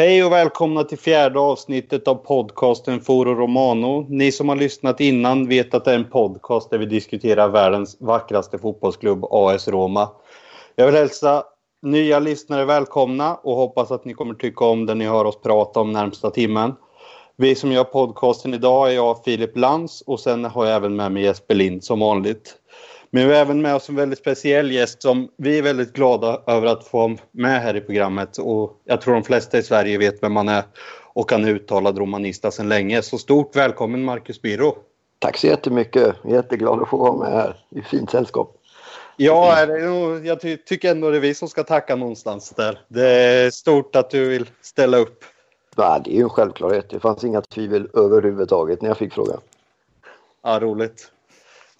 Hej och välkomna till fjärde avsnittet av podcasten Foro Romano. Ni som har lyssnat innan vet att det är en podcast där vi diskuterar världens vackraste fotbollsklubb AS Roma. Jag vill hälsa nya lyssnare välkomna och hoppas att ni kommer tycka om det ni hör oss prata om närmsta timmen. Vi som gör podcasten idag är jag, Filip Lantz och sen har jag även med mig Jesper Lind som vanligt. Men vi har även med oss en väldigt speciell gäst som vi är väldigt glada över att få med här i programmet. Och jag tror de flesta i Sverige vet vem man är och han är uttalad romanista sedan länge. Så stort välkommen Marcus Biro. Tack så jättemycket. Jätteglad att få vara med här i fint sällskap. Ja, jag tycker ändå det är vi som ska tacka någonstans där. Det är stort att du vill ställa upp. Ja, det är ju en självklarhet. Det fanns inga tvivel överhuvudtaget när jag fick frågan. Ja, roligt.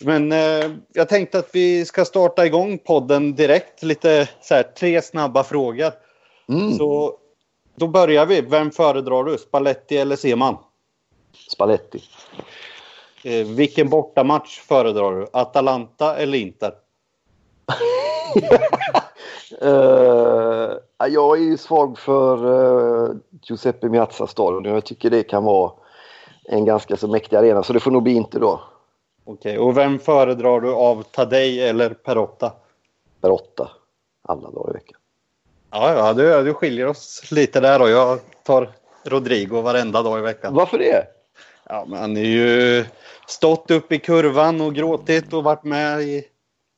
Men eh, jag tänkte att vi ska starta igång podden direkt. Lite så här, tre snabba frågor. Mm. Så då börjar vi. Vem föredrar du? Spalletti eller Seman? Spalletti. Eh, vilken bortamatch föredrar du? Atalanta eller Inter? uh, jag är ju svag för uh, Giuseppe Meazza-stadion. Jag tycker det kan vara en ganska så mäktig arena. Så det får nog bli Inter då. Okej, och vem föredrar du av Tadej eller Perotta? Perotta. Alla dagar i veckan. Ja, ja du, du skiljer oss lite där och jag tar Rodrigo varenda dag i veckan. Varför det? Ja, men han är ju stått upp i kurvan och gråtit och varit med i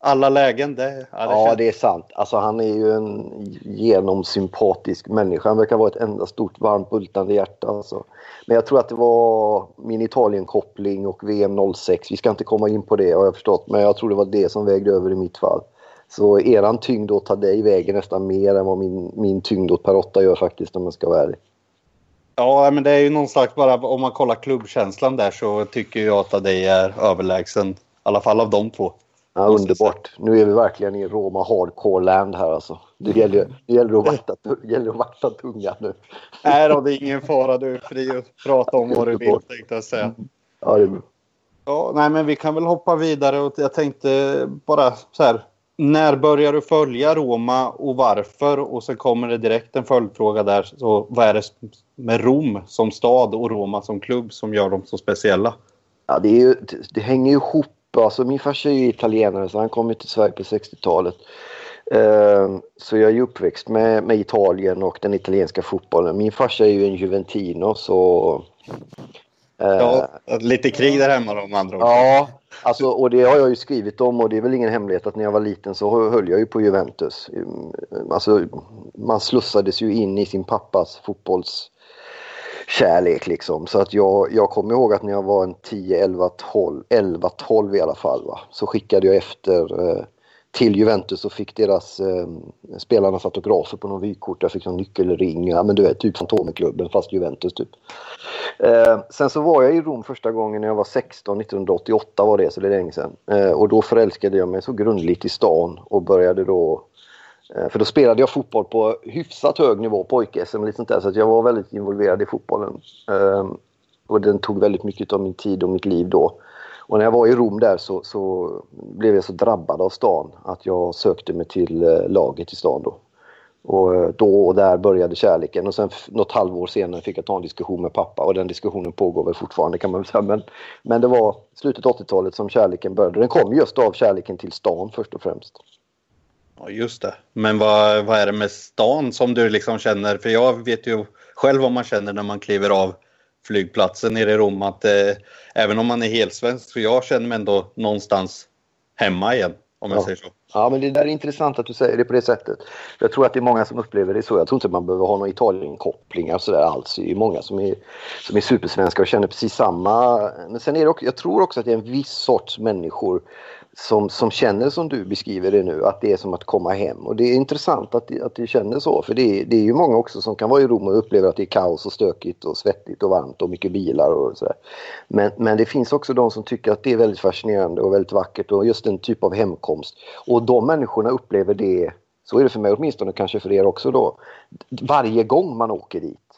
alla lägen. Det, ja, det, ja, det är sant. Alltså, han är ju en genomsympatisk människa. Han verkar vara ett enda stort varmt bultande hjärta. Alltså. Men jag tror att det var min Italien-koppling och VM 06. Vi ska inte komma in på det har jag förstått. Men jag tror det var det som vägde över i mitt fall. Så eran tyngd åt Tadej väger nästan mer än vad min, min tyngd åt Perotta gör faktiskt om jag ska vara ärlig. Ja, men det är ju någon slags bara om man kollar klubbkänslan där så tycker jag att Tadej är överlägsen. I alla fall av de två. Ja, underbart. Nu är vi verkligen i Roma hardcore land här alltså. Det gäller, det gäller, att, vakta, gäller att vakta tungan nu. Nej då, det är ingen fara. Du är fri att prata om vad du vill tänkte jag säga. Ja, det är bra. Ja, nej, men vi kan väl hoppa vidare och jag tänkte bara så här. När börjar du följa Roma och varför? Och sen kommer det direkt en följdfråga där. Så vad är det med Rom som stad och Roma som klubb som gör dem så speciella? Ja, det, är ju, det hänger ihop Alltså min farsa är ju italienare så han kom till Sverige på 60-talet. Ehm, så jag är ju uppväxt med, med Italien och den italienska fotbollen. Min farsa är ju en Juventino så... Ja, lite krig där hemma då med andra ord. Ja, alltså, och det har jag ju skrivit om och det är väl ingen hemlighet att när jag var liten så höll jag ju på Juventus. Alltså, man slussades ju in i sin pappas fotbolls kärlek liksom. Så att jag, jag kommer ihåg att när jag var en 10, 11, 12, 11, 12 i alla fall va, så skickade jag efter eh, till Juventus och fick deras eh, spelarnas autografer på någon vykort. Jag fick någon nyckelring, ja men du vet typ Fantomenklubben fast Juventus typ. Eh, sen så var jag i Rom första gången när jag var 16, 1988 var det så det är länge sedan. Eh, och då förälskade jag mig så grundligt i stan och började då Eh, för då spelade jag fotboll på hyfsat hög nivå, pojk-SM och sånt där, så att jag var väldigt involverad i fotbollen. Ehm, och den tog väldigt mycket av min tid och mitt liv då. Och när jag var i Rom där så, så blev jag så drabbad av stan att jag sökte mig till eh, laget i stan då. Och eh, då och där började kärleken och sen något halvår senare fick jag ta en diskussion med pappa och den diskussionen pågår väl fortfarande kan man väl säga. Men, men det var slutet 80-talet som kärleken började. Den kom just av kärleken till stan först och främst. Ja, just det. Men vad, vad är det med stan som du liksom känner? För jag vet ju själv vad man känner när man kliver av flygplatsen nere i Rom. Att eh, även om man är helt svensk så jag känner mig ändå någonstans hemma igen. Om jag ja. säger så. Ja, men det där är intressant att du säger det på det sättet. Jag tror att det är många som upplever det så. Jag tror inte man behöver ha några Italien-kopplingar sådär alls. Det är många som är, som är supersvenska och känner precis samma. Men sen är det också, jag tror också att det är en viss sorts människor som, som känner som du beskriver det nu, att det är som att komma hem. Och det är intressant att, att du känner så, för det är, det är ju många också som kan vara i Rom och uppleva att det är kaos och stökigt och svettigt och varmt och mycket bilar och sådär. Men, men det finns också de som tycker att det är väldigt fascinerande och väldigt vackert och just en typ av hemkomst. Och de människorna upplever det, så är det för mig åtminstone, kanske för er också då, varje gång man åker dit.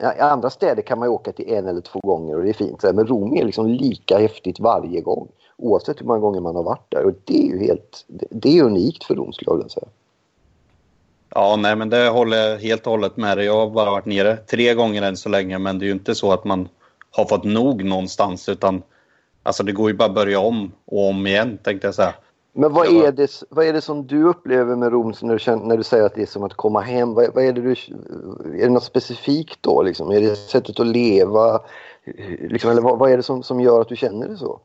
I andra städer kan man åka till en eller två gånger och det är fint. Men Rom är liksom lika häftigt varje gång oavsett hur många gånger man har varit där. Och det är ju helt, det är unikt för Rom skulle jag vilja säga. Ja, nej, men det håller jag helt och hållet med dig. Jag har bara varit nere tre gånger än så länge, men det är ju inte så att man har fått nog någonstans, utan alltså det går ju bara att börja om och om igen, tänkte jag säga. Men vad är, det, vad är det som du upplever med Rom när du, känner, när du säger att det är som att komma hem? Vad, vad är, det du, är det något specifikt då? Liksom? Är det sättet att leva? Liksom, eller vad, vad, är det som, som gör att du känner det så?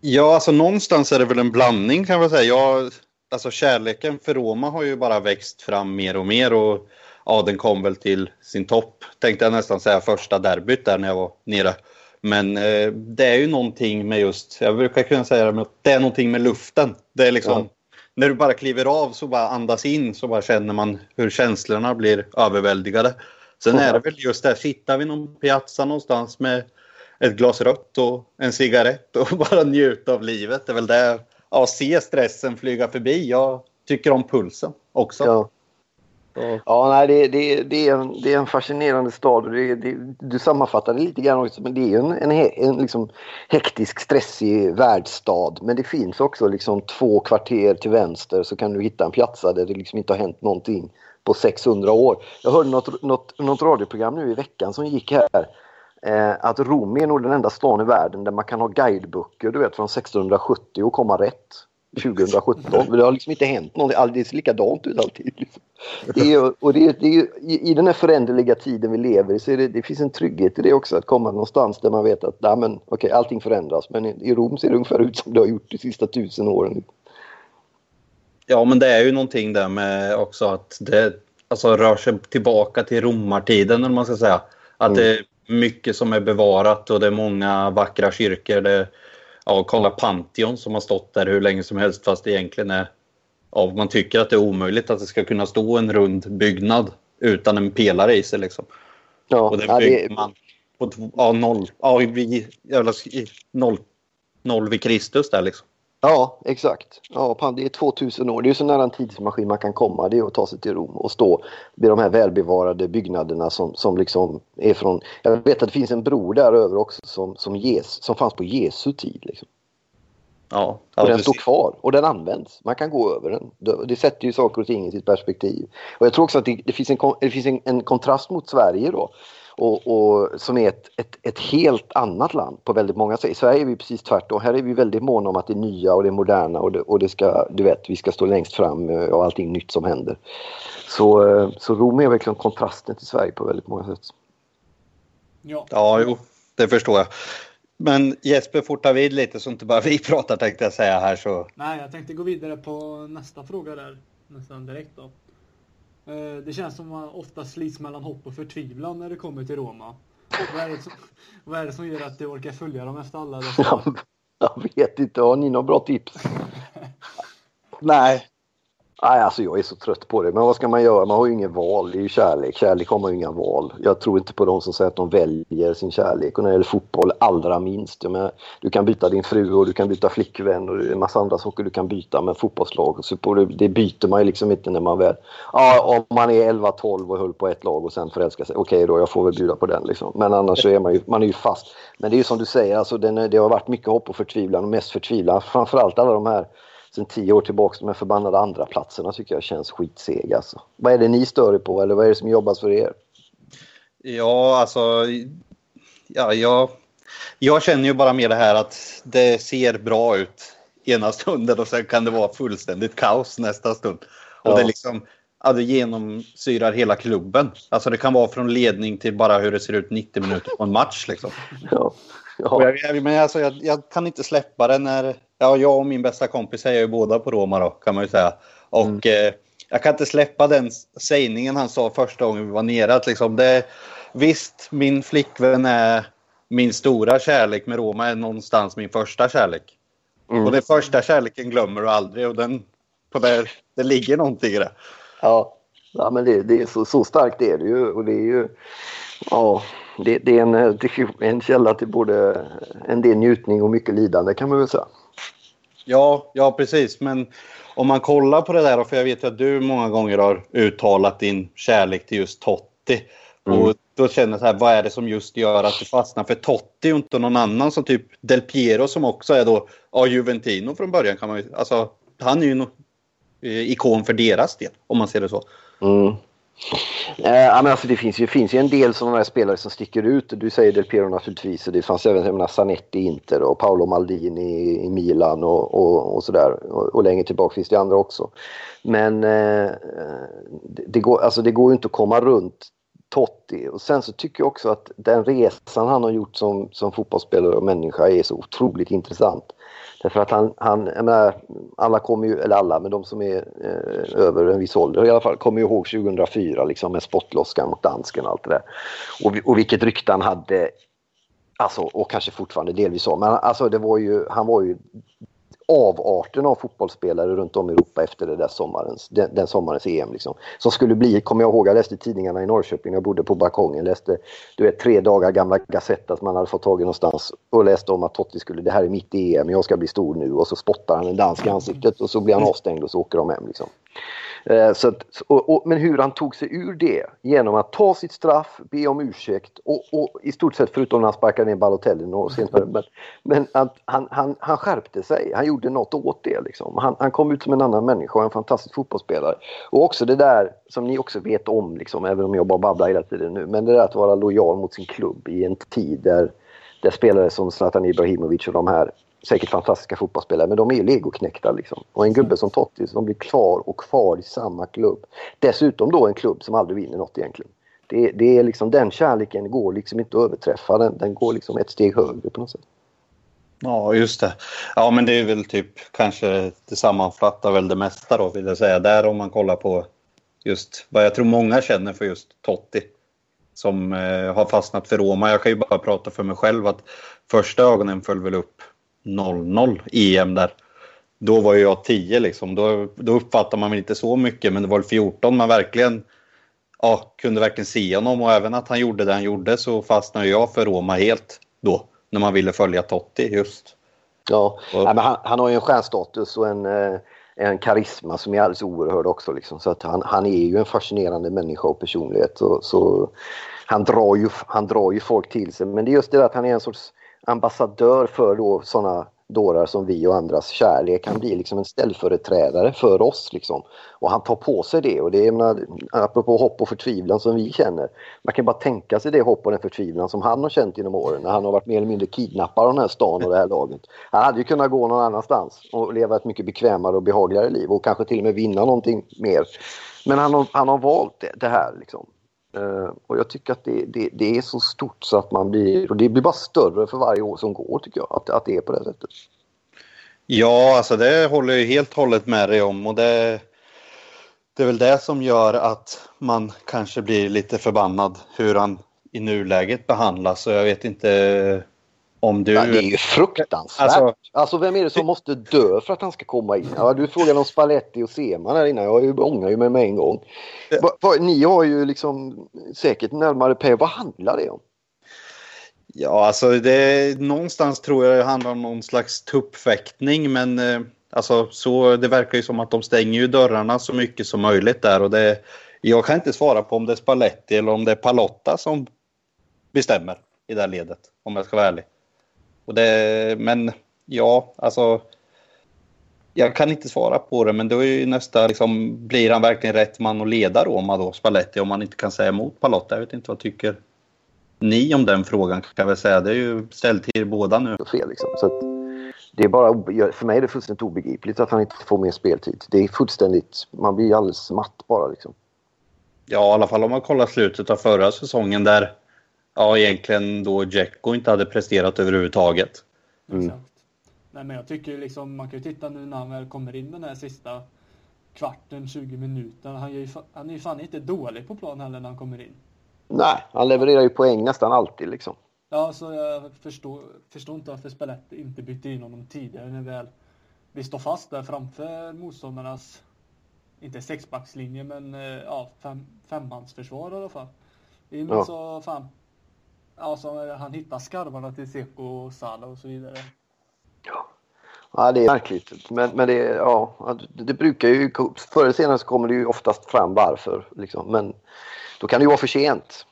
Ja, alltså någonstans är det väl en blandning kan man säga. Jag, alltså kärleken för Roma har ju bara växt fram mer och mer och ja, den kom väl till sin topp, tänkte jag nästan säga, första derbyt där när jag var nere. Men eh, det är ju någonting med just, jag brukar kunna säga det, det är någonting med luften. Det är liksom, ja. när du bara kliver av så bara andas in så bara känner man hur känslorna blir överväldigade. Sen är det väl just det, sitta vid någon piazza någonstans med ett glas rött och en cigarett och bara njuta av livet. Det är väl det, ja, se stressen flyga förbi. Jag tycker om pulsen också. Ja. Ja, nej, det, det, det, är en, det är en fascinerande stad. Det, det, du sammanfattar det lite grann också, men det är en, en, en liksom hektisk, stressig världsstad. Men det finns också liksom två kvarter till vänster så kan du hitta en piazza där det liksom inte har hänt någonting på 600 år. Jag hörde något, något, något radioprogram nu i veckan som gick här. Eh, att Rom är nog den enda stan i världen där man kan ha guideböcker du vet, från 1670 och komma rätt. 2017. Det har liksom inte hänt någonting. Det ser likadant ut alltid. Liksom. Det är, och det är, det är, i, den här föränderliga tiden vi lever i så det, det finns en trygghet i det också. Att komma någonstans där man vet att nej, men, okay, allting förändras. Men i, i Rom ser det ungefär ut som det har gjort de sista tusen åren. Ja, men det är ju någonting där med också att det alltså, rör sig tillbaka till romartiden, eller man ska säga. Att mm. det är mycket som är bevarat och det är många vackra kyrkor. Det, ja, kolla Pantheon som har stått där hur länge som helst fast det egentligen är ja, man tycker att det är omöjligt att det ska kunna stå en rund byggnad utan en pelare i sig. Liksom. Ja, och den bygger det... man på ja, noll, ja, vid, noll, noll vid Kristus där liksom. Ja, exakt. Ja, det är 2000 år. Det är så nära en tidsmaskin man kan komma. Det är att ta sig till Rom och stå vid de här välbevarade byggnaderna som, som liksom är från... Jag vet att det finns en bro där över också som, som, ges, som fanns på Jesu tid. Liksom. Ja, och den står kvar och den används. Man kan gå över den. Det sätter ju saker och ting i sitt perspektiv. Och jag tror också att det, det finns, en, det finns en, en kontrast mot Sverige då och, och, som är ett, ett, ett, helt annat land på väldigt många sätt. I Sverige är vi precis tvärtom. Här är vi väldigt måna om att det är nya och det är moderna och det, och det ska, du vet, vi ska stå längst fram och allting nytt som händer. Så, eh, så Rom är verkligen kontrasten till Sverige på väldigt många sätt. Ja, ja jo, det förstår jag. Men Jesper, forta vid lite så inte bara vi pratar tänkte jag säga här så. Nej, jag tänkte gå vidare på nästa fråga där nästan direkt då. Eh, det känns som att man ofta slits mellan hopp och förtvivlan när det kommer till Roma. Vad är det som, vad är det som gör att du orkar följa dem efter alla dessa? Jag vet inte, har ni några bra tips? Nej, Nej, alltså jag är så trött på det. Men vad ska man göra? Man har ju ingen val. Det är ju kärlek. Kärlek har man ju inga val. Jag tror inte på de som säger att de väljer sin kärlek. Och när det gäller fotboll, allra minst. Jag du kan byta din fru och du kan byta flickvän och en massa andra saker du kan byta med fotbollslag. Så på det, det byter man ju liksom inte när man väl... Ja, om man är 11-12 och höll på ett lag och sen förälskar sig. Okej då, jag får väl bjuda på den liksom. Men annars så är man ju, man är ju fast. Men det är ju som du säger, alltså det har varit mycket hopp och förtvivlan och mest förtvivlan. Framförallt alla de här sen tio år tillbaka, de här förbannade andra platserna tycker jag känns skitseg alltså. Vad är det ni stör er på eller vad är det som jobbas för er? Ja, alltså... Ja, jag, jag känner ju bara med det här att det ser bra ut ena stunden och sen kan det vara fullständigt kaos nästa stund. Och ja. det liksom ja, det genomsyrar hela klubben. Alltså det kan vara från ledning till bara hur det ser ut 90 minuter på en match. Liksom. Ja. Ja. Jag, men alltså, jag, jag, kan inte släppa det när... Ja, jag och min bästa kompis är ju båda på Roma då, kan man ju säga. Och mm. eh, jag kan inte släppa den sägningen han sa första gången vi var nere. Att liksom det, visst, min flickvän är min stora kärlek, med Roma är någonstans min första kärlek. Mm. Och den första kärleken glömmer du aldrig och den, på det, det ligger någonting i det. Ja, ja men det, det är så, så starkt är det ju och det är ju... Ja, det, det, är en, är en källa till både en del njutning och mycket lidande kan man väl säga. Ja, ja precis. Men om man kollar på det där, för jag vet att du många gånger har uttalat din kärlek till just Totti. Mm. Och då känner jag så här, vad är det som just gör att du fastnar för Totti och inte någon annan som typ Del Piero som också är då, ja Juventino från början kan man ju, alltså han är ju en ikon för deras del om man ser det så. Mm. Eh, men alltså det finns ju, finns ju en del sådana här spelare som sticker ut. Du säger Del Piero naturligtvis. och Det fanns även jag menar, Zanetti i Inter och Paolo Maldini i Milan och, och, och sådär. Och, och längre tillbaka finns det andra också. Men eh, det, det, går, alltså det går ju inte att komma runt Totti. Och sen så tycker jag också att den resan han har gjort som, som fotbollsspelare och människa är så otroligt intressant. Därför att han, han jag menar, alla kommer ju, eller alla, men de som är eh, över en viss ålder i alla fall, kommer ju ihåg 2004 liksom med spottloskan mot dansken och allt det där. Och, och vilket rykte han hade, alltså, och kanske fortfarande delvis så, men alltså det var ju, han var ju avarten av fotbollsspelare runt om i Europa efter det där sommarens, den, den sommarens EM. Liksom. Som skulle bli, kommer jag ihåg, jag läste tidningarna i Norrköping jag bodde på balkongen. Läste du vet, tre dagar gamla Gazetta som man hade fått tag i någonstans och läste om att Totti skulle, det här är mitt EM, jag ska bli stor nu och så spottar han en dansk i ansiktet och så blir han avstängd och så åker de hem. Liksom. Eh, så att, och, och, men hur han tog sig ur det genom att ta sitt straff, be om ursäkt och, och i stort sett förutom när han sparkade ner Balotelli och senare. Men, men att han, han, han skärpte sig, han gjorde något åt det. Liksom. Han, han kom ut som en annan människa och en fantastisk fotbollsspelare. Och också det där som ni också vet om, liksom, även om jag bara babblar hela tiden nu, men det där att vara lojal mot sin klubb i en tid där, där spelare som Zlatan Ibrahimovic och de här säkert fantastiska fotbollsspelare, men de är ju legoknäckta. Liksom. Och en gubbe som Totti som blir kvar och kvar i samma klubb. Dessutom då en klubb som aldrig vinner något egentligen. Det, det är liksom, den kärleken går liksom inte att överträffa. Den, den går liksom ett steg högre på något sätt. Ja, just det. Ja, men det är väl typ kanske det sammanfattar väl det mesta då vill jag säga. Där om man kollar på just vad jag tror många känner för just Totti som eh, har fastnat för Roma. Jag kan ju bara prata för mig själv att första ögonen föll väl upp 0-0 EM där. Då var jag 10 liksom. Då, då uppfattar man väl inte så mycket, men det var 14 man verkligen ja, kunde verkligen se honom och även att han gjorde det han gjorde så fastnade jag för Roma helt då när man ville följa Totti just. Ja, och, Nej, men han, han, har ju en stjärnstatus och en, eh, en karisma som är alldeles oerhörd också. Liksom. Så att han, han är ju en fascinerande människa och personlighet. Så, så han, drar ju, han drar ju folk till sig. Men det är just det att han är en sorts ambassadör för då sådana dårar som vi och andras kärlek. Han blir liksom en ställföreträdare för oss. Liksom. Och han tar på sig det. Och det är, menar, apropå hopp och förtvivlan som vi känner. Man kan bara tänka sig det hopp och den förtvivlan som han har känt genom åren. När han har varit mer eller mindre kidnappad av den här stan och det här laget. Han hade ju kunnat gå någon annanstans och leva ett mycket bekvämare och behagligare liv. Och kanske till och med vinna någonting mer. Men han har, han har valt det, det här. Liksom. Uh, och jag tycker att det, det, det, är så stort så att man blir, och det blir bara större för varje år som går tycker jag, att, att det är på det sättet. Ja, alltså det håller jag helt och hållet med dig om och det, det är väl det som gör att man kanske blir lite förbannad hur han i nuläget behandlas och jag vet inte om du... Ja, det är ju fruktansvärt. Alltså, alltså, vem är det som måste dö för att han ska komma in? Ja, du frågade om Spalletti och Seman här innan. Jag ångrar ju mig med en gång. Va, va, ni har ju liksom säkert närmare P. Vad handlar det om? Ja, alltså det, någonstans tror jag det handlar om någon slags tuppfäktning. Men eh, alltså, så, det verkar ju som att de stänger ju dörrarna så mycket som möjligt där. Och det, jag kan inte svara på om det är Spalletti eller om det är Palotta som bestämmer i det här ledet. Om jag ska vara ärlig. Och det, men ja, alltså. Jag kan inte svara på det, men då är ju nästa, liksom, blir han verkligen rätt man att leda Roma då, Spalletti, om man inte kan säga emot Palotta? Jag vet inte vad tycker ni om den frågan kan jag väl säga. Det är ju ställt till båda nu. Fel liksom. Så det är bara, för mig är det fullständigt obegripligt att han inte får mer speltid. Det är fullständigt, man blir alldeles matt bara liksom. Ja, i alla fall om man kollar slutet av förra säsongen där ja, egentligen då Jacko inte hade presterat överhuvudtaget. Mm. Exakt. Nej, men jag tycker liksom, man kan ju titta nu när han väl kommer in den här sista kvarten, 20 minuterna. Han är ju, han är ju fan inte dålig på plan heller när han kommer in. Nej, han levererar ju poäng nästan alltid liksom. Ja, så jag förstår, förstår inte varför Spalletti inte bytte in honom tidigare när väl vi står fast där framför motståndarnas, inte sexbackslinje, men eh, ja, fem, femmansförsvar i alla fall. In ja. så fan Alltså han hittar skarvarna till Seko och Sala och så vidare. Ja. Ja, det är märkligt. Men, men det, ja, det brukar ju... Förr eller senare så kommer det ju oftast fram varför. Liksom. Men då kan det ju vara för sent.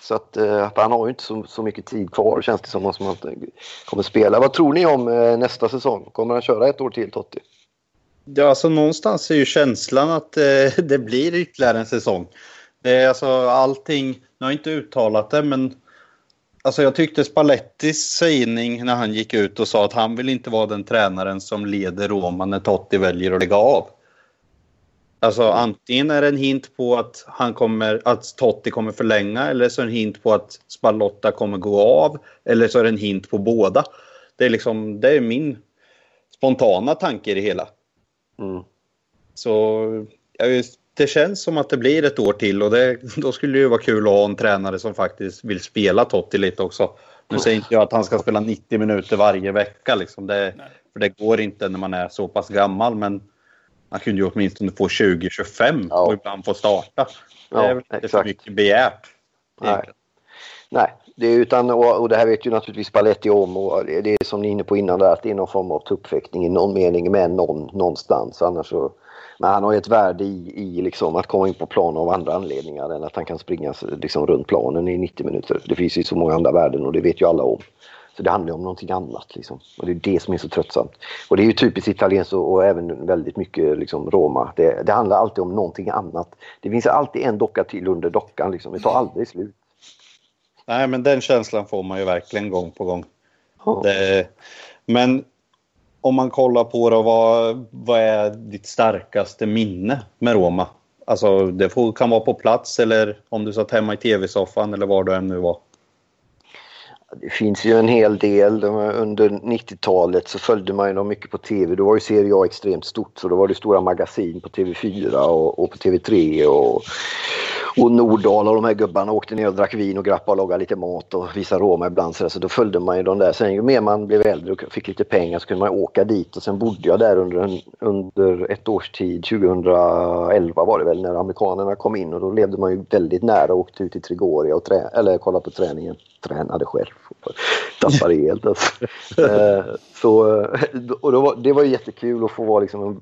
Så att, eh, han har ju inte så, så mycket tid kvar känns det som som han kommer spela. Vad tror ni om eh, nästa säsong? Kommer han köra ett år till Totti? Ja, alltså någonstans är ju känslan att eh, det blir ytterligare en säsong. Det är alltså allting, nu har jag inte uttalat det, men alltså jag tyckte Spallettis sägning när han gick ut och sa att han vill inte vara den tränaren som leder Roma när Totti väljer att lägga av. Alltså antingen är det en hint på att, han kommer, att Totti kommer förlänga eller så är det en hint på att Spallotta kommer gå av. Eller så är det en hint på båda. Det är, liksom, det är min spontana tanke i det hela. Mm. Så ja, det känns som att det blir ett år till och det, då skulle det ju vara kul att ha en tränare som faktiskt vill spela Totti lite också. Nu säger inte jag att han ska spela 90 minuter varje vecka. Liksom. Det, för det går inte när man är så pass gammal. Men man kunde ju åtminstone få 20-25 ja. och ibland få starta. Det är väl inte för mycket begärt. Nej. Nej, det utan, och, och det här vet ju naturligtvis Spalletti om och det är som ni är inne på innan där att det är någon form av tuppfäktning i någon mening med någon någonstans. Annars så, men han har ju ett värde i, i liksom att komma in på plan av andra anledningar än att han kan springa liksom runt planen i 90 minuter. Det finns ju så många andra värden och det vet ju alla om. Så det handlar om någonting annat. Liksom. Och det är det som är så tröttsamt. Och det är ju typiskt italienskt och, och även väldigt mycket liksom, Roma. Det, det, handlar alltid om någonting annat. Det finns alltid en docka till under dockan. Liksom. Det tar aldrig slut. Nej, men den känslan får man ju verkligen gång på gång. Ja. Det, men om man kollar på det, vad, vad är ditt starkaste minne med Roma? Alltså det får, kan vara på plats eller om du satt hemma i tv-soffan eller var du än nu var. Det finns ju en hel del. Under 90-talet så följde man ju dem mycket på tv. Då var ju Serie A extremt stort så då var det stora magasin på TV4 och, och på TV3 och och Nordahl och de här gubbarna åkte ner och drack vin och grappade och lagade lite mat och visade Roma ibland. Så, då följde man ju de där. Sen ju mer man blev äldre och fick lite pengar så kunde man åka dit och sen bodde jag där under, en, under ett års tid. 2011 var det väl när amerikanerna kom in och då levde man ju väldigt nära och åkte ut till Trigoria och trä, eller kollade på träningen. Tränade själv. Tappade helt alltså. Eh, så, och då var, det var jättekul att få vara liksom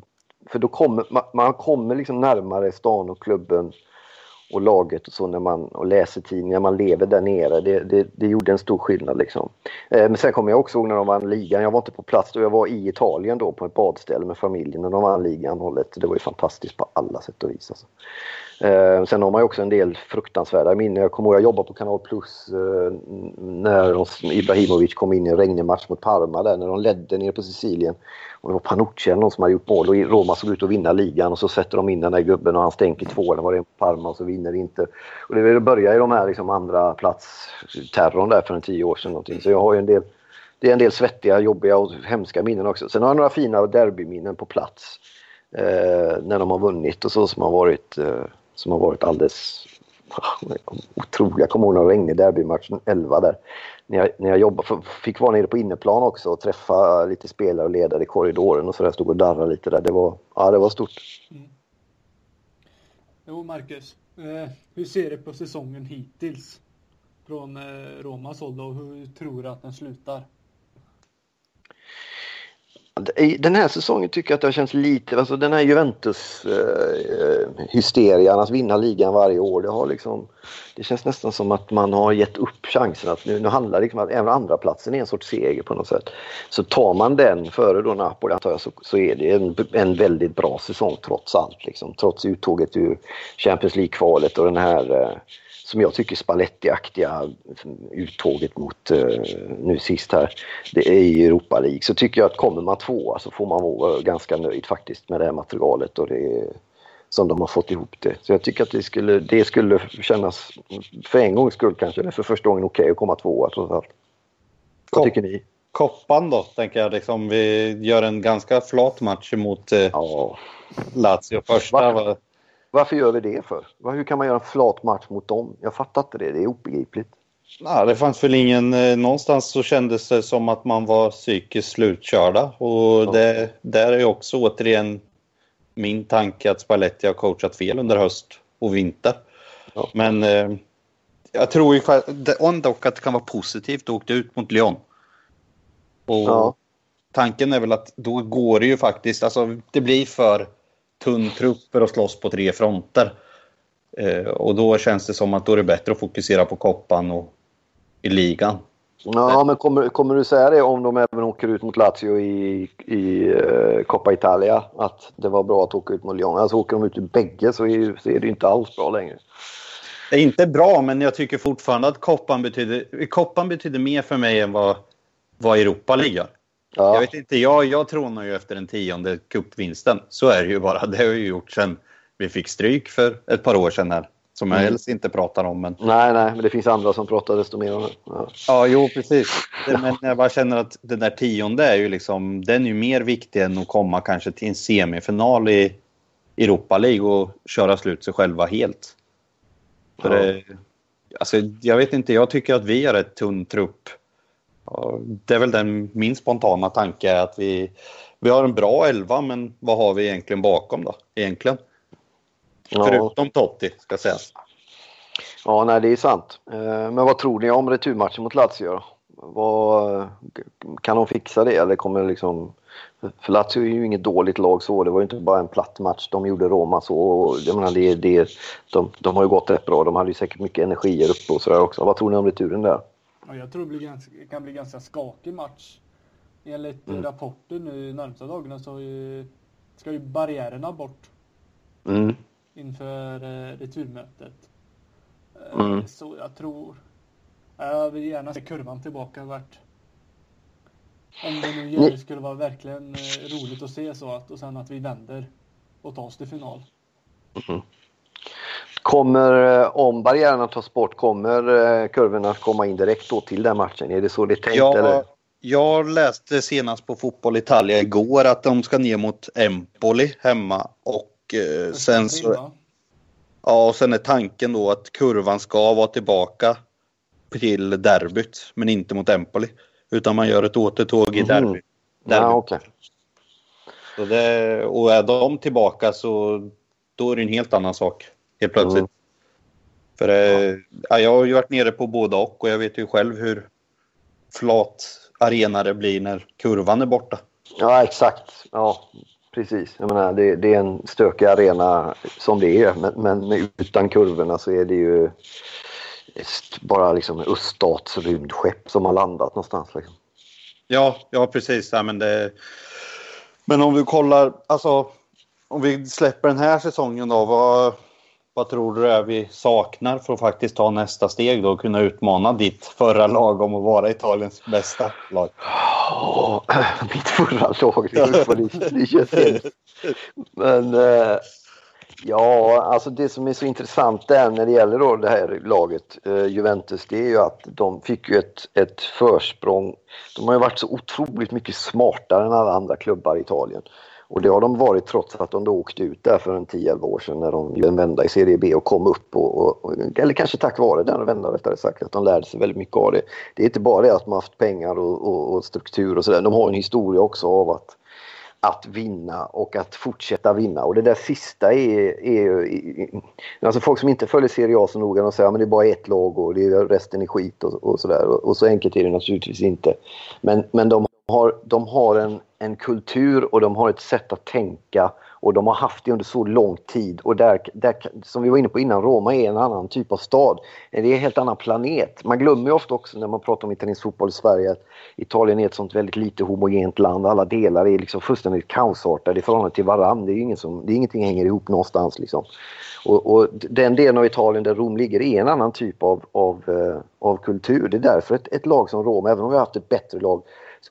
för då kommer man, man kommer liksom närmare stan och klubben och laget och så när man och läser tidningar, man lever där nere. Det, det, det gjorde en stor skillnad liksom. Eh, men sen kommer jag också ihåg när de vann ligan. Jag var inte på plats då, jag var i Italien då på ett badställe med familjen när de vann ligan hållet. Det var ju fantastiskt på alla sätt och vis. Alltså. Eh, sen har man ju också en del fruktansvärda minnen. Jag kommer ihåg jag jobbade på Kanal Plus eh, när Ibrahimovic kom in i en regnig match mot Parma där när de ledde nere på Sicilien. Och det var Panucci eller någon som hade gjort mål och Roma såg ut att vinna ligan och så sätter de in den där gubben och han stänker två. eller var det Parma och så vinner inte. Och det börjar ju de här liksom andra plats terrorn där för en tio år sedan. Någonting. Så jag har ju en del det är en del svettiga, jobbiga och hemska minnen också. Sen har jag några fina derbyminnen på plats. Eh, när de har vunnit och så som har varit, eh, som har varit alldeles otroliga. Jag kommer ihåg några regnig derbymatchen 11 där när jag, när jag jobbade, fick vara nere på inneplan också och träffa lite spelare och ledare i korridoren och så där, stod och darrade lite där. Det var, ja, det var stort. Mm. Jo, Marcus. Eh, hur ser du på säsongen hittills? Från eh, Romas håll och hur tror du att den slutar? Den här säsongen tycker jag att det har känts lite, alltså den här Juventus-hysterian, eh, eh att vinna ligan varje år, det har liksom, det känns nästan som att man har gett upp chansen att nu, nu handlar det liksom att även andra platsen är en sorts seger på något sätt. Så tar man den före då Napoli antar jag så, så är det en, en väldigt bra säsong trots allt liksom, trots uttåget ur Champions League-kvalet och den här eh, som jag tycker Spalletti-aktiga uttåget mot uh, nu sist här, det är i Europa League. Så tycker jag att kommer man tvåa så får man vara ganska nöjd faktiskt med det här materialet och det som de har fått ihop det. Så jag tycker att det skulle, det skulle kännas för en gångs skull kanske, eller för första gången okej okay att komma tvåa trots allt. Vad tycker ni? Koppan då, tänker jag. Liksom, vi gör en ganska flat match mot eh, ja. Lazio. Första var varför gör vi det för? Hur kan man göra en flat match mot dem? Jag fattar inte det. Det är obegripligt. Nej, det fanns väl ingen... Eh, någonstans så kändes det som att man var psykiskt slutkörda. Och ja. det, där är också återigen min tanke att Spalletti har coachat fel under höst och vinter. Ja. Men eh, jag tror ju dock att det kan vara positivt att åka ut mot Lyon. Och ja. tanken är väl att då går det ju faktiskt, alltså det blir för tunn trupp för att slåss på tre fronter. Eh, och då känns det som att då är det bättre att fokusera på koppan och i ligan. Ja, men kommer, kommer du säga det om de även åker ut mot Lazio i, i uh, Coppa Italia? Att det var bra att åka ut mot Lyon. Alltså åker de ut i bägge så är, så är det inte alls bra längre. Det är inte bra, men jag tycker fortfarande att koppan betyder, koppan betyder mer för mig än vad, vad Europa ligger. Ja. Jag vet inte, jag, jag trånar ju efter den tionde cupvinsten. Så är det ju bara. Det har jag ju gjort sen vi fick stryk för ett par år sedan här. Som jag mm. helst inte pratar om. Men... Nej, nej, men det finns andra som pratar desto mer om det. Ja, ja jo precis. Men jag bara känner att den där tionde är ju liksom, den är ju mer viktig än att komma kanske till en semifinal i Europa League och köra slut sig själva helt. För ja. det, alltså, jag vet inte, jag tycker att vi har ett tunn trupp. Det är väl den, min spontana tanke att vi, vi har en bra elva, men vad har vi egentligen bakom då? Egentligen? Ja. Förutom Totti, ska sägas. Ja, nej, det är sant. Eh, men vad tror ni om returmatchen mot Lazio? Vad, kan de fixa det eller kommer det liksom... För Lazio är ju inget dåligt lag så. Det var ju inte bara en platt match de gjorde Roma så. Och jag menar, det, det, de, de har ju gått rätt bra. De hade ju säkert mycket energier uppe och sådär också. Vad tror ni om returen där? Ja, jag tror det ganska, kan bli ganska skakig match. Enligt mm. rapporter nu närmsta dagarna så ska ju barriärerna bort. Mm inför eh, returmötet. Eh, mm. Så jag tror... Jag vill gärna se kurvan tillbaka vart... Om det nu gör, skulle vara verkligen eh, roligt att se så att och sen att vi vänder och tar oss till final. Mm. Kommer, om barriärerna tas bort, kommer kurvorna komma in direkt då till den matchen? Är det så det är tänkt? Ja, eller? Jag läste senast på Fotboll Italia igår att de ska ner mot Empoli hemma och eh, sen så... Ja, och sen är tanken då att kurvan ska vara tillbaka till derbyt, men inte mot Empoli. Utan man gör ett återtåg i derby. Mm. derby. Ja, okay. så det, och är de tillbaka så då är det en helt annan sak helt plötsligt. Mm. För eh, ja. jag har ju varit nere på båda och och jag vet ju själv hur flat arena det blir när kurvan är borta. Ja, exakt. Ja, Precis, jag menar, det, det, är en stökig arena som det är men, men utan kurvorna så är det ju bara liksom öststats rymdskepp som har landat någonstans. Liksom. Ja, ja precis. Ja, men, det... men om vi kollar, alltså om vi släpper den här säsongen då, vad, vad tror du är vi saknar för att faktiskt ta nästa steg då och kunna utmana ditt förra lag om att vara Italiens bästa lag? Oh, mitt förra lag, det. Men eh, ja, alltså det som är så intressant där när det gäller då det här laget, eh, Juventus, det är ju att de fick ju ett, ett försprång. De har ju varit så otroligt mycket smartare än alla andra klubbar i Italien. Och det har de varit trots att de då åkte ut där för en 10-11 år sedan när de gjorde en vända i Serie B och kom upp. Och, och, eller kanske tack vare den vändan rättare sagt, att de lärde sig väldigt mycket av det. Det är inte bara det att de har haft pengar och, och, och struktur och sådär. De har en historia också av att att vinna och att fortsätta vinna. Och det där sista är, är alltså folk som inte följer Serie A så noga, de säger att det är bara ett lag och det är, resten är skit och, och sådär. Och, och, så enkelt är det naturligtvis inte. Men, men de har, de har en, en kultur och de har ett sätt att tänka och de har haft det under så lång tid. Och där, där, som vi var inne på innan, Roma är en annan typ av stad. Det är en helt annan planet. Man glömmer ju ofta också när man pratar om italiensk fotboll i Sverige att Italien är ett sånt väldigt lite homogent land. Alla delar är liksom fullständigt kaosartade i förhållande till varandra. Det är, ingen som, det är ingenting hänger ihop någonstans. Liksom. Och, och, den delen av Italien där Rom ligger är en annan typ av, av, eh, av kultur. Det är därför ett, ett lag som Rom, även om vi har haft ett bättre lag,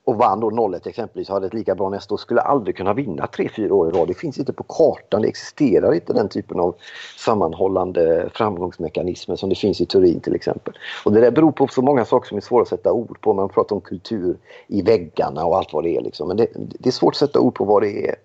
och vann då 0-1 exempelvis och hade ett lika bra nästa år skulle aldrig kunna vinna 3-4 år i rad. Det finns inte på kartan, det existerar inte den typen av sammanhållande framgångsmekanismer som det finns i Turin till exempel. Och det där beror på så många saker som är svåra att sätta ord på. Man pratar om kultur i väggarna och allt vad det är liksom. Men det, det är svårt att sätta ord på vad det är.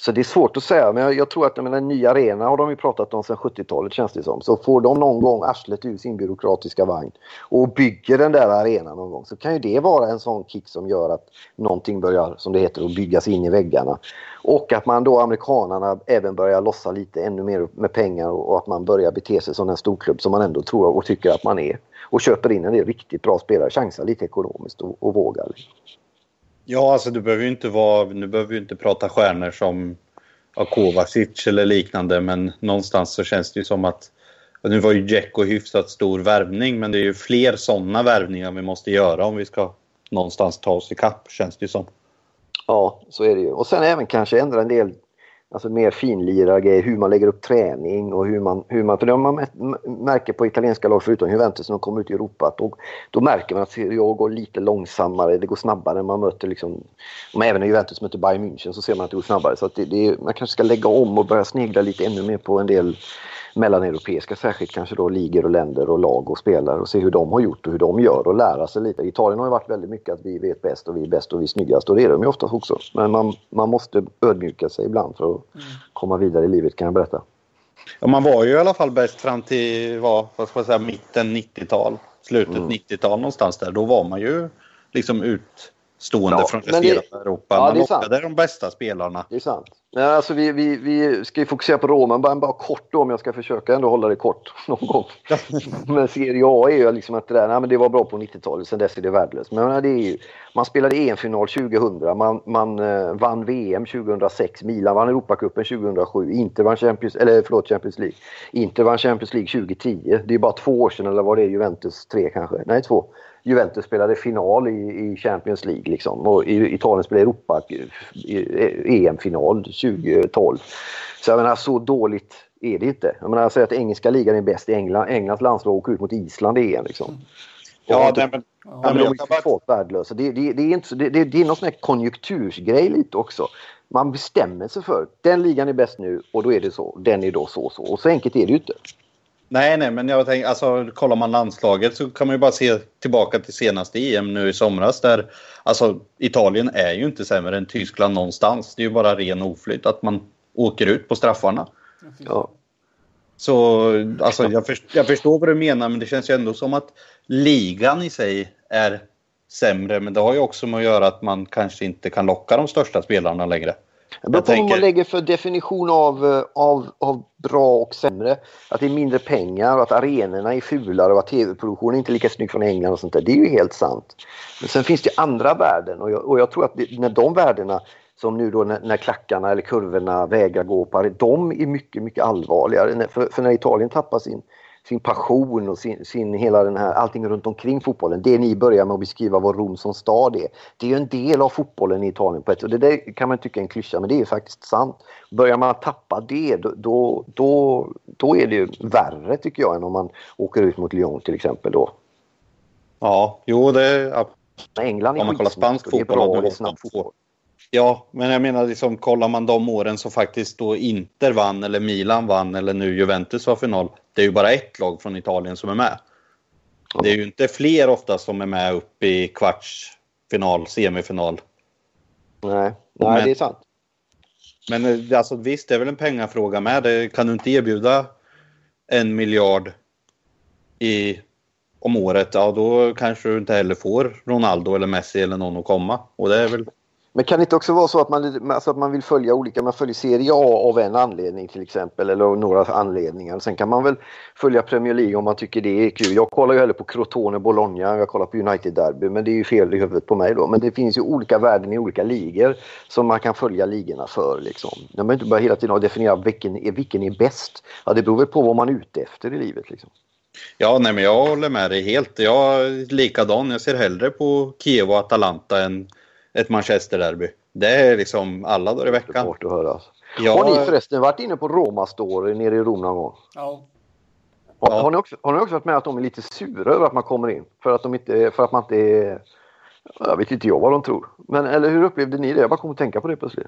Så det är svårt att säga, men jag, jag tror att menar, en ny arena har de ju pratat om sedan 70-talet känns det som. Så får de någon gång arslet ur sin byråkratiska vagn och bygger den där arenan någon gång så kan ju det vara en sån kick som gör att någonting börjar, som det heter, att byggas in i väggarna. Och att man då, amerikanarna, även börjar lossa lite ännu mer med pengar och att man börjar bete sig som den storklubb som man ändå tror och tycker att man är. Och köper in en del riktigt bra spelare, chansar lite ekonomiskt och, och vågar. Ja, alltså du behöver ju inte vara, nu behöver ju inte prata stjärnor som Kovacic eller liknande, men någonstans så känns det ju som att Nu var ju Dzeko hyfsat stor värvning, men det är ju fler sådana värvningar vi måste göra om vi ska någonstans ta oss ikapp, känns det ju som. Ja, så är det ju. Och sen även kanske ändra en del Alltså mer finlirare grejer, hur man lägger upp träning och hur man... Hur man för det man märker på italienska lag förutom Juventus när de kommer ut i Europa att då, då märker man att Serie A går lite långsammare, det går snabbare när man möter liksom... Om även när Juventus möter Bayern München så ser man att det går snabbare. Så att det, det, man kanske ska lägga om och börja snegla lite ännu mer på en del mellaneuropeiska särskilt kanske då ligor och länder och lag och spelare och se hur de har gjort och hur de gör och lära sig lite. Italien har ju varit väldigt mycket att vi vet bäst och vi är bäst och vi är snyggast och det är de ju oftast också. Men man, man måste ödmjuka sig ibland för att mm. komma vidare i livet kan jag berätta. Ja, man var ju i alla fall bäst fram till vad, vad ska man säga, mitten 90-tal, slutet mm. 90-tal någonstans där. Då var man ju liksom ut stående ja, från resten av Europa. Ja, man lockade de bästa spelarna. Det är sant. Men alltså vi, vi, vi ska ju fokusera på Roma, bara, bara kort då om jag ska försöka ändå hålla det kort någon gång. men Serie A är ju liksom att det där, nej, men det var bra på 90-talet, sen dess är det värdelöst. Men det är ju, man spelade EM-final 2000, man, man uh, vann VM 2006, Milan vann Europacupen 2007, Inter vann Champions, eller förlåt, Champions League. Inter vann Champions League 2010. Det är bara två år sedan, eller var det Juventus tre kanske? Nej, två. Juventus spelade final i, i Champions League liksom. och Italien spelade Europa EM-final 2012. Så jag menar, så dåligt är det inte. Jag menar, jag säger att engelska ligan är bäst i England. Englands landslag åker ut mot Island i EM liksom. Ja, det, men, ja, men de är totalt värdelösa. Det, det, det, är inte, det, det, det är någon sån här konjunktursgrej lite också. Man bestämmer sig för den ligan är bäst nu och då är det så. Den är då så så. Och så enkelt är det ju inte. Nej, nej, men jag tänker, alltså kollar man landslaget så kan man ju bara se tillbaka till senaste EM nu i somras där alltså Italien är ju inte sämre än Tyskland någonstans. Det är ju bara ren oflytt att man åker ut på straffarna. Ja. Så alltså, jag, först, jag förstår vad du menar, men det känns ju ändå som att ligan i sig är sämre. Men det har ju också med att göra att man kanske inte kan locka de största spelarna längre. Det beror på tänker... vad man lägger för definition av, eh, av, av bra och sämre. Att det är mindre pengar och att arenorna är fulare och att tv-produktionen inte är lika snygg från England och sånt där. Det är ju helt sant. Men sen finns det andra värden och jag, och jag tror att det, när de värdena som nu då när, när klackarna eller kurvorna vägrar gå på, de är mycket, mycket allvarligare. För, för när Italien tappar sin sin passion och sin, sin, hela den här, allting runt omkring fotbollen. Det ni börjar med att beskriva vad Rom som stad är. Det är ju en del av fotbollen i Italien på ett och det där kan man tycka är en klyscha men det är faktiskt sant. Börjar man tappa det då, då, då, är det ju värre tycker jag än om man åker ut mot Lyon till exempel då. Ja, jo det är... England är Om man kollar spansk fotboll. Det är bra, är snabb fotboll. Ja, men jag menar liksom kollar man de åren som faktiskt då Inter vann eller Milan vann eller nu Juventus var final. Det är ju bara ett lag från Italien som är med. Det är ju inte fler ofta som är med upp i kvartsfinal, semifinal. Nej, Nej men, det är sant. Men eh, alltså, visst, det är väl en pengafråga med. Det, kan du inte erbjuda en miljard i, om året, ja då kanske du inte heller får Ronaldo eller Messi eller någon att komma. Och det är väl men kan det inte också vara så att man, alltså att man vill följa olika, man följer Serie A av en anledning till exempel eller några anledningar. Sen kan man väl följa Premier League om man tycker det är kul. Jag kollar ju hellre på Crotone Bologna, jag kollar på United Derby men det är ju fel i huvudet på mig då. Men det finns ju olika värden i olika ligor som man kan följa ligorna för liksom. Man behöver inte bara hela tiden definiera vilken är, vilken är bäst. Ja, det beror väl på vad man är ute efter i livet liksom. Ja, nej, men jag håller med dig helt. Jag är likadan. Jag ser hellre på Kiev och Atalanta än ett Manchester-derby. Det är liksom alla dagar i veckan. Svårt att höra. Alltså. Ja. Har ni förresten varit inne på Roma Store nere i Rom någon gång? Ja. Har, har, ni också, har ni också varit med att de är lite sura över att man kommer in? För att, de inte, för att man inte är... Jag vet inte jag vad de tror. Men eller hur upplevde ni det? Jag bara kom att tänka på det plötsligt.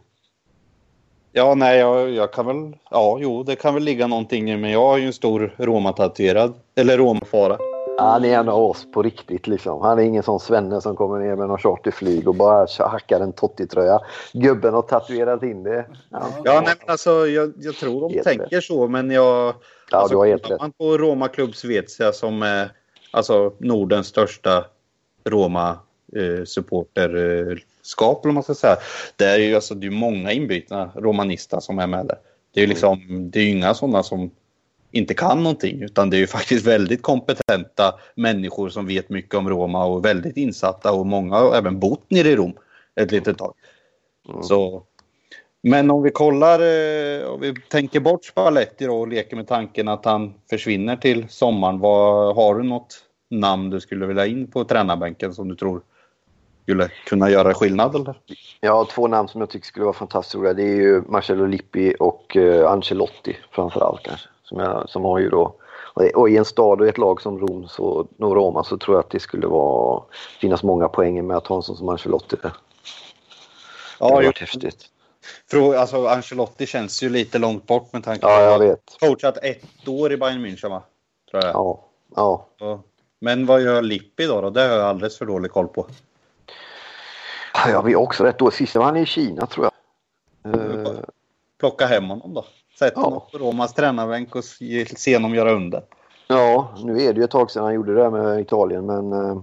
Ja, nej, jag, jag kan väl... Ja, jo, det kan väl ligga någonting i men jag är ju en stor Roma-tatuerad. Eller Roma-fara. Han är en av oss på riktigt liksom. Han är ingen sån svenne som kommer ner med någon charterflyg och bara hackar en Totti-tröja. Gubben har tatuerat in det. Ja, ja nej, men alltså jag, jag tror de helt tänker rätt. så men jag... Ja, alltså, du har helt rätt. man på Roma Club Svezia som är alltså Nordens största Roma eh, supporterskap eller man ska säga. Det är ju alltså, det är många inbytna romanista som är med där. Det är ju liksom, det är inga sådana som inte kan någonting utan det är ju faktiskt väldigt kompetenta människor som vet mycket om Roma och väldigt insatta och många har även bott nere i Rom ett litet tag. Mm. Så Men om vi kollar, eh, om vi tänker bort Spalletti och leker med tanken att han försvinner till sommaren. Vad, har du något namn du skulle vilja in på tränarbänken som du tror skulle kunna göra skillnad? Eller? Har två namn som jag tycker skulle vara fantastiskt roliga. Det är ju Marcello Lippi och uh, Ancelotti framförallt kanske. Som, jag, som har ju då och i en stad och ett lag som Rom så, Roma så tror jag att det skulle vara, finnas många poänger med att ha en sån som Ancelotti där. Ja, det hade varit häftigt. För, alltså, Ancelotti känns ju lite långt bort med tanke på ja, jag vet. coachat ett år i Bayern München va? Tror jag. Ja. ja. Men vad gör Lippi då, då? Det har jag alldeles för dålig koll på. Ja, vi också rätt då. Sist var han i Kina tror jag. Plocka hem honom då. Sätt ja. honom på Romas tränarbänk och se honom göra under. Ja, nu är det ju ett tag sedan han gjorde det där med Italien men... Uh,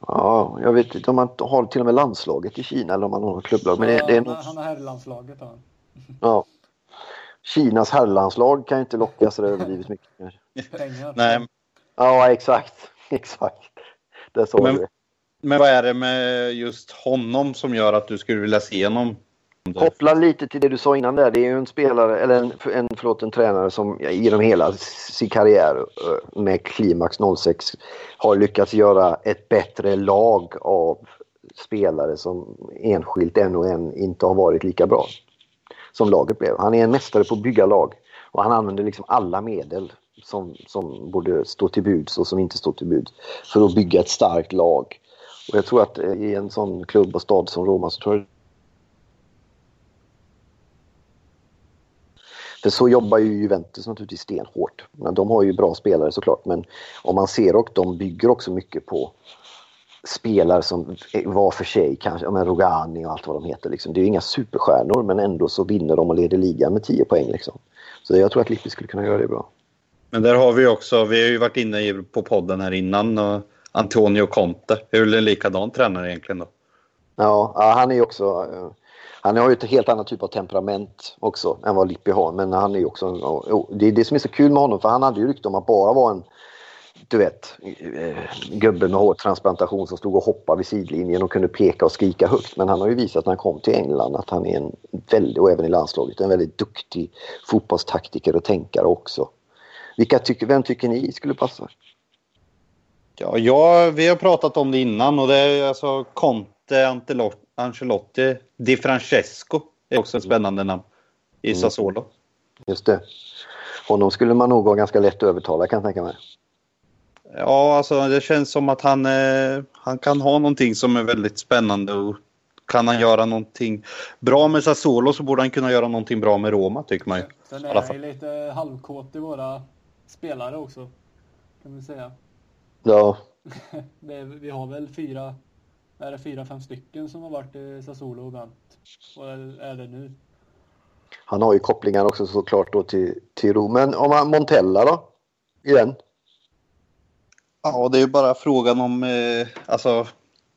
ja, jag vet inte om man har till och med landslaget i Kina eller om man har något klubblag. Men det, det är något... Han har herrlandslaget. Ja. ja. Kinas herrlandslag kan ju inte locka så överdrivet mycket. Pengar. Nej. Ja, exakt. Exakt. Det sa men, du. Men vad är det med just honom som gör att du skulle vilja se honom? Koppla lite till det du sa innan där. Det är ju en spelare, eller en, en, förlåt, en tränare som genom hela sin karriär eh, med Klimax 06 har lyckats göra ett bättre lag av spelare som enskilt en och en inte har varit lika bra som laget blev. Han är en mästare på att bygga lag och han använder liksom alla medel som, som borde stå till buds och som inte står till buds för att bygga ett starkt lag. Och jag tror att eh, i en sån klubb och stad som Roma så tror jag För så jobbar ju Juventus naturligtvis stenhårt. De har ju bra spelare såklart men om man ser och de bygger också mycket på spelare som var för sig kanske, men Rogani och allt vad de heter. Liksom. Det är ju inga superstjärnor men ändå så vinner de och leder ligan med 10 poäng. Liksom. Så jag tror att Lippi skulle kunna göra det bra. Men där har vi också, vi har ju varit inne på podden här innan, och Antonio Conte. Är väl en likadan tränare egentligen då? Ja, ja han är ju också han har ju ett helt annat typ av temperament också än vad Lippi har. Men han är också... Det är det som är så kul med honom för han hade ju rykte om att bara vara en du vet, eh, gubbe med hårtransplantation som stod och hoppade vid sidlinjen och kunde peka och skrika högt. Men han har ju visat när han kom till England att han är en väldigt, och även i landslaget, en väldigt duktig fotbollstaktiker och tänkare också. Vilka tycker, vem tycker ni skulle passa? Ja, ja, vi har pratat om det innan och det är alltså Conte, Antelotti Ancelotti. Di Francesco är också ett spännande namn i mm. Sassuolo. Just det. Honom skulle man nog vara ganska lätt att övertala kan jag tänka mig. Ja, alltså det känns som att han, eh, han kan ha någonting som är väldigt spännande och kan han göra någonting bra med Sassuolo så borde han kunna göra någonting bra med Roma tycker man ju. Sen är han lite halvkåt i våra spelare också. Kan vi säga. Ja. vi har väl fyra är det fyra, fem stycken som har varit i Sassuolo och vänt? Och är det nu? Han har ju kopplingar också såklart då till, till Rom. Men om man Montella då? Igen? Ja, det är ju bara frågan om... Eh, alltså,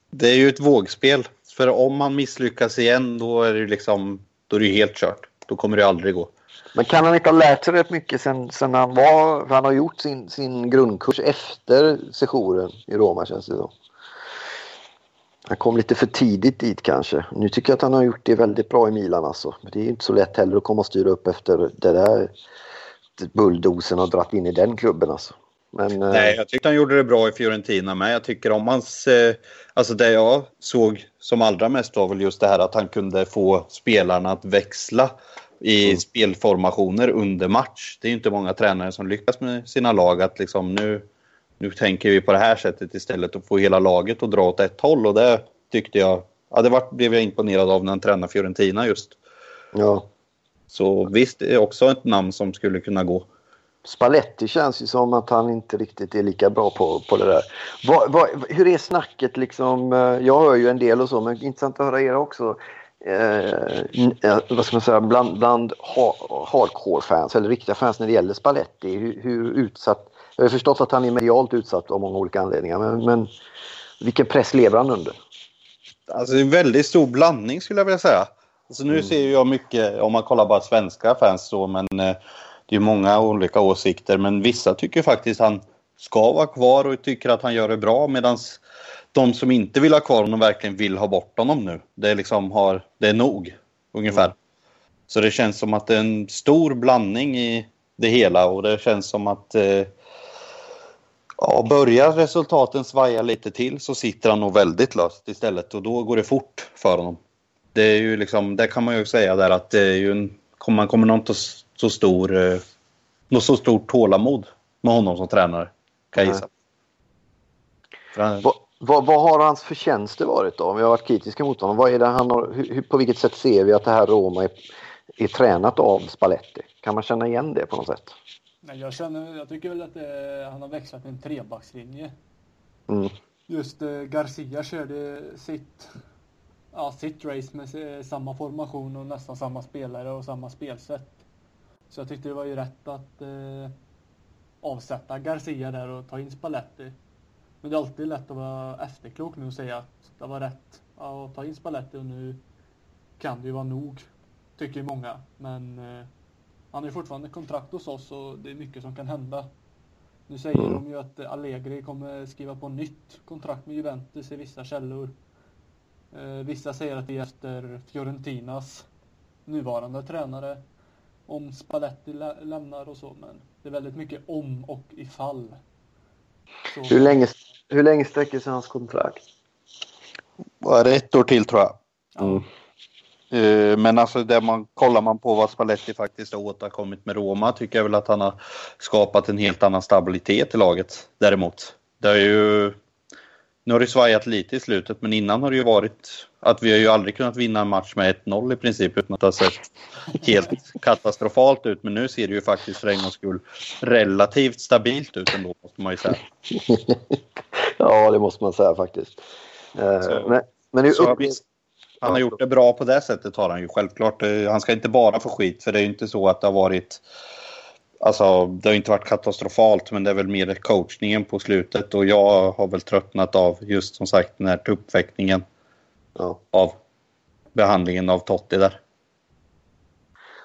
det är ju ett vågspel. För om han misslyckas igen då är det ju liksom... Då är det ju helt kört. Då kommer det aldrig gå. Men kan han inte ha lärt sig rätt mycket sen, sen han var... För han har gjort sin, sin grundkurs efter sessionen i Roma känns det som. Han kom lite för tidigt dit kanske. Nu tycker jag att han har gjort det väldigt bra i Milan alltså. Men det är inte så lätt heller att komma och styra upp efter det där bulldosen och dratt in i den klubben alltså. Men, eh, Nej, jag tyckte han gjorde det bra i Fiorentina med. Jag tycker om hans... Eh, alltså det jag såg som allra mest var väl just det här att han kunde få spelarna att växla i mm. spelformationer under match. Det är inte många tränare som lyckas med sina lag att liksom nu nu tänker vi på det här sättet istället och få hela laget att dra åt ett håll och det tyckte jag, ja det var, blev jag imponerad av när han tränade Fiorentina just. Ja. Så visst, det är också ett namn som skulle kunna gå. Spalletti känns ju som att han inte riktigt är lika bra på, på det där. Vad, vad, hur är snacket liksom? Eh, jag hör ju en del och så, men intressant att höra er också. Eh, vad ska man säga, bland, bland hardcore-fans eller riktiga fans när det gäller Spalletti. Hur, hur utsatt jag har förstått att han är medialt utsatt av många olika anledningar. Men, men vilken press lever han under? Alltså det är en väldigt stor blandning skulle jag vilja säga. Alltså nu mm. ser jag mycket, om man kollar bara svenska fans så, men eh, det är många olika åsikter. Men vissa tycker faktiskt han ska vara kvar och tycker att han gör det bra. Medan de som inte vill ha kvar honom verkligen vill ha bort honom nu. Det är liksom har, det är nog ungefär. Mm. Så det känns som att det är en stor blandning i det hela och det känns som att eh, ja, börjar resultaten svaja lite till så sitter han nog väldigt löst istället och då går det fort för honom. Det är ju liksom, det kan man ju säga där att det är ju en, man kommer nog inte så stor, eh, något så stort tålamod med honom som tränare. Kan jag gissa. Vad, vad, vad, har hans förtjänster varit då? Om vi har varit kritiska mot honom. Vad är det han har, hur, på vilket sätt ser vi att det här Roma är, är tränat av Spalletti? Kan man känna igen det på något sätt? Nej, jag, känner, jag tycker väl att det, han har växlat en trebackslinje. Mm. Just eh, Garcia körde sitt, ja, sitt race med samma formation och nästan samma spelare och samma spelsätt. Så jag tyckte det var ju rätt att eh, avsätta Garcia där och ta in Spalletti. Men det är alltid lätt att vara efterklok nu och säga att det var rätt att ta in Spalletti och nu kan det ju vara nog, tycker många. Men eh, han är fortfarande kontrakt hos oss och det är mycket som kan hända. Nu säger mm. de ju att Allegri kommer skriva på nytt kontrakt med Juventus i vissa källor. Eh, vissa säger att det är efter Fiorentinas nuvarande tränare om Spalletti lä lämnar och så, men det är väldigt mycket om och ifall. Så. Hur, länge, hur länge sträcker sig hans kontrakt? Var det ett år till tror jag. Mm. Uh, men alltså det man, kollar man på vad Spalletti faktiskt har åstadkommit med Roma tycker jag väl att han har skapat en helt annan stabilitet i laget däremot. Det har ju nu har det svajat lite i slutet, men innan har det ju varit att vi har ju aldrig kunnat vinna en match med 1-0 i princip utan att det har sett helt katastrofalt ut. Men nu ser det ju faktiskt för en gångs skull relativt stabilt ut ändå, måste man ju säga. ja, det måste man säga faktiskt. Eh, så, men, men det upp... Han har gjort det bra på det sättet har han ju självklart. Eh, han ska inte bara få skit för det är ju inte så att det har varit Alltså, det har inte varit katastrofalt, men det är väl mer coachningen på slutet och jag har väl tröttnat av just som sagt den här uppväckningen ja. av behandlingen av Totti där.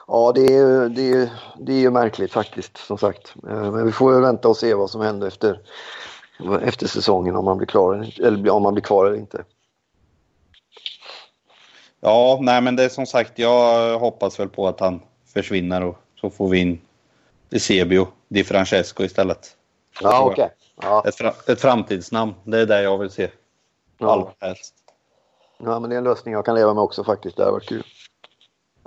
Ja, det är, det, är, det är ju märkligt faktiskt, som sagt. Eh, men vi får ju vänta och se vad som händer efter, efter säsongen, om man blir klar eller om man blir kvar eller inte. Ja, nej men det är som sagt, jag hoppas väl på att han försvinner och så får vi in Eusebio Di Francesco istället. Ja, okej. Okay. Ja. Ett, ett framtidsnamn, det är det jag vill se. Ja. Helst. Ja, men det är en lösning jag kan leva med också faktiskt. Det har varit kul.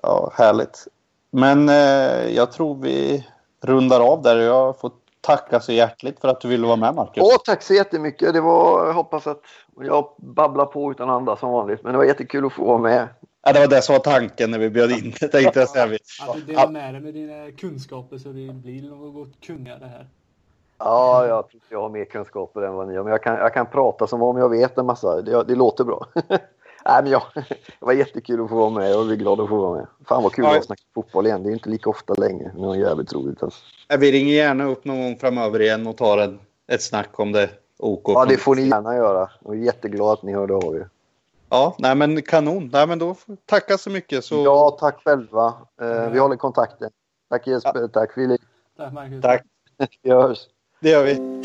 Ja, härligt. Men eh, jag tror vi rundar av där. Jag får tacka så hjärtligt för att du ville vara med, Marcus. Åh, tack så jättemycket. Det var, jag hoppas att jag babblar på utan andra som vanligt. Men det var jättekul att få vara med. Ja, det var det som var tanken när vi bjöd in det, tänkte jag säga. Att du delar med dig med dina kunskaper så det blir något kungare här. Ja, jag tror jag har mer kunskaper än vad ni har. Men jag kan, jag kan prata som om jag vet en massa. Det, det låter bra. Nej, men jag, det var jättekul att få vara med och vi är glada att få vara med. Fan vad kul ja. att snacka fotboll igen. Det är inte lika ofta längre. Det var jävligt roligt. Alltså. Vi ringer gärna upp någon gång framöver igen och tar en, ett snack om det. OK. Ja, det får ni gärna göra. Jag är jätteglad att ni hörde av er. Ja, nej men kanon. Nej, men då tacka så mycket. Så... Ja, tack själva. Eh, vi håller kontakten. Tack Jesper, ja. tack Filip. Tack Marcus. Tack. Vi hörs. Det gör vi.